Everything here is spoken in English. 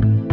Bye.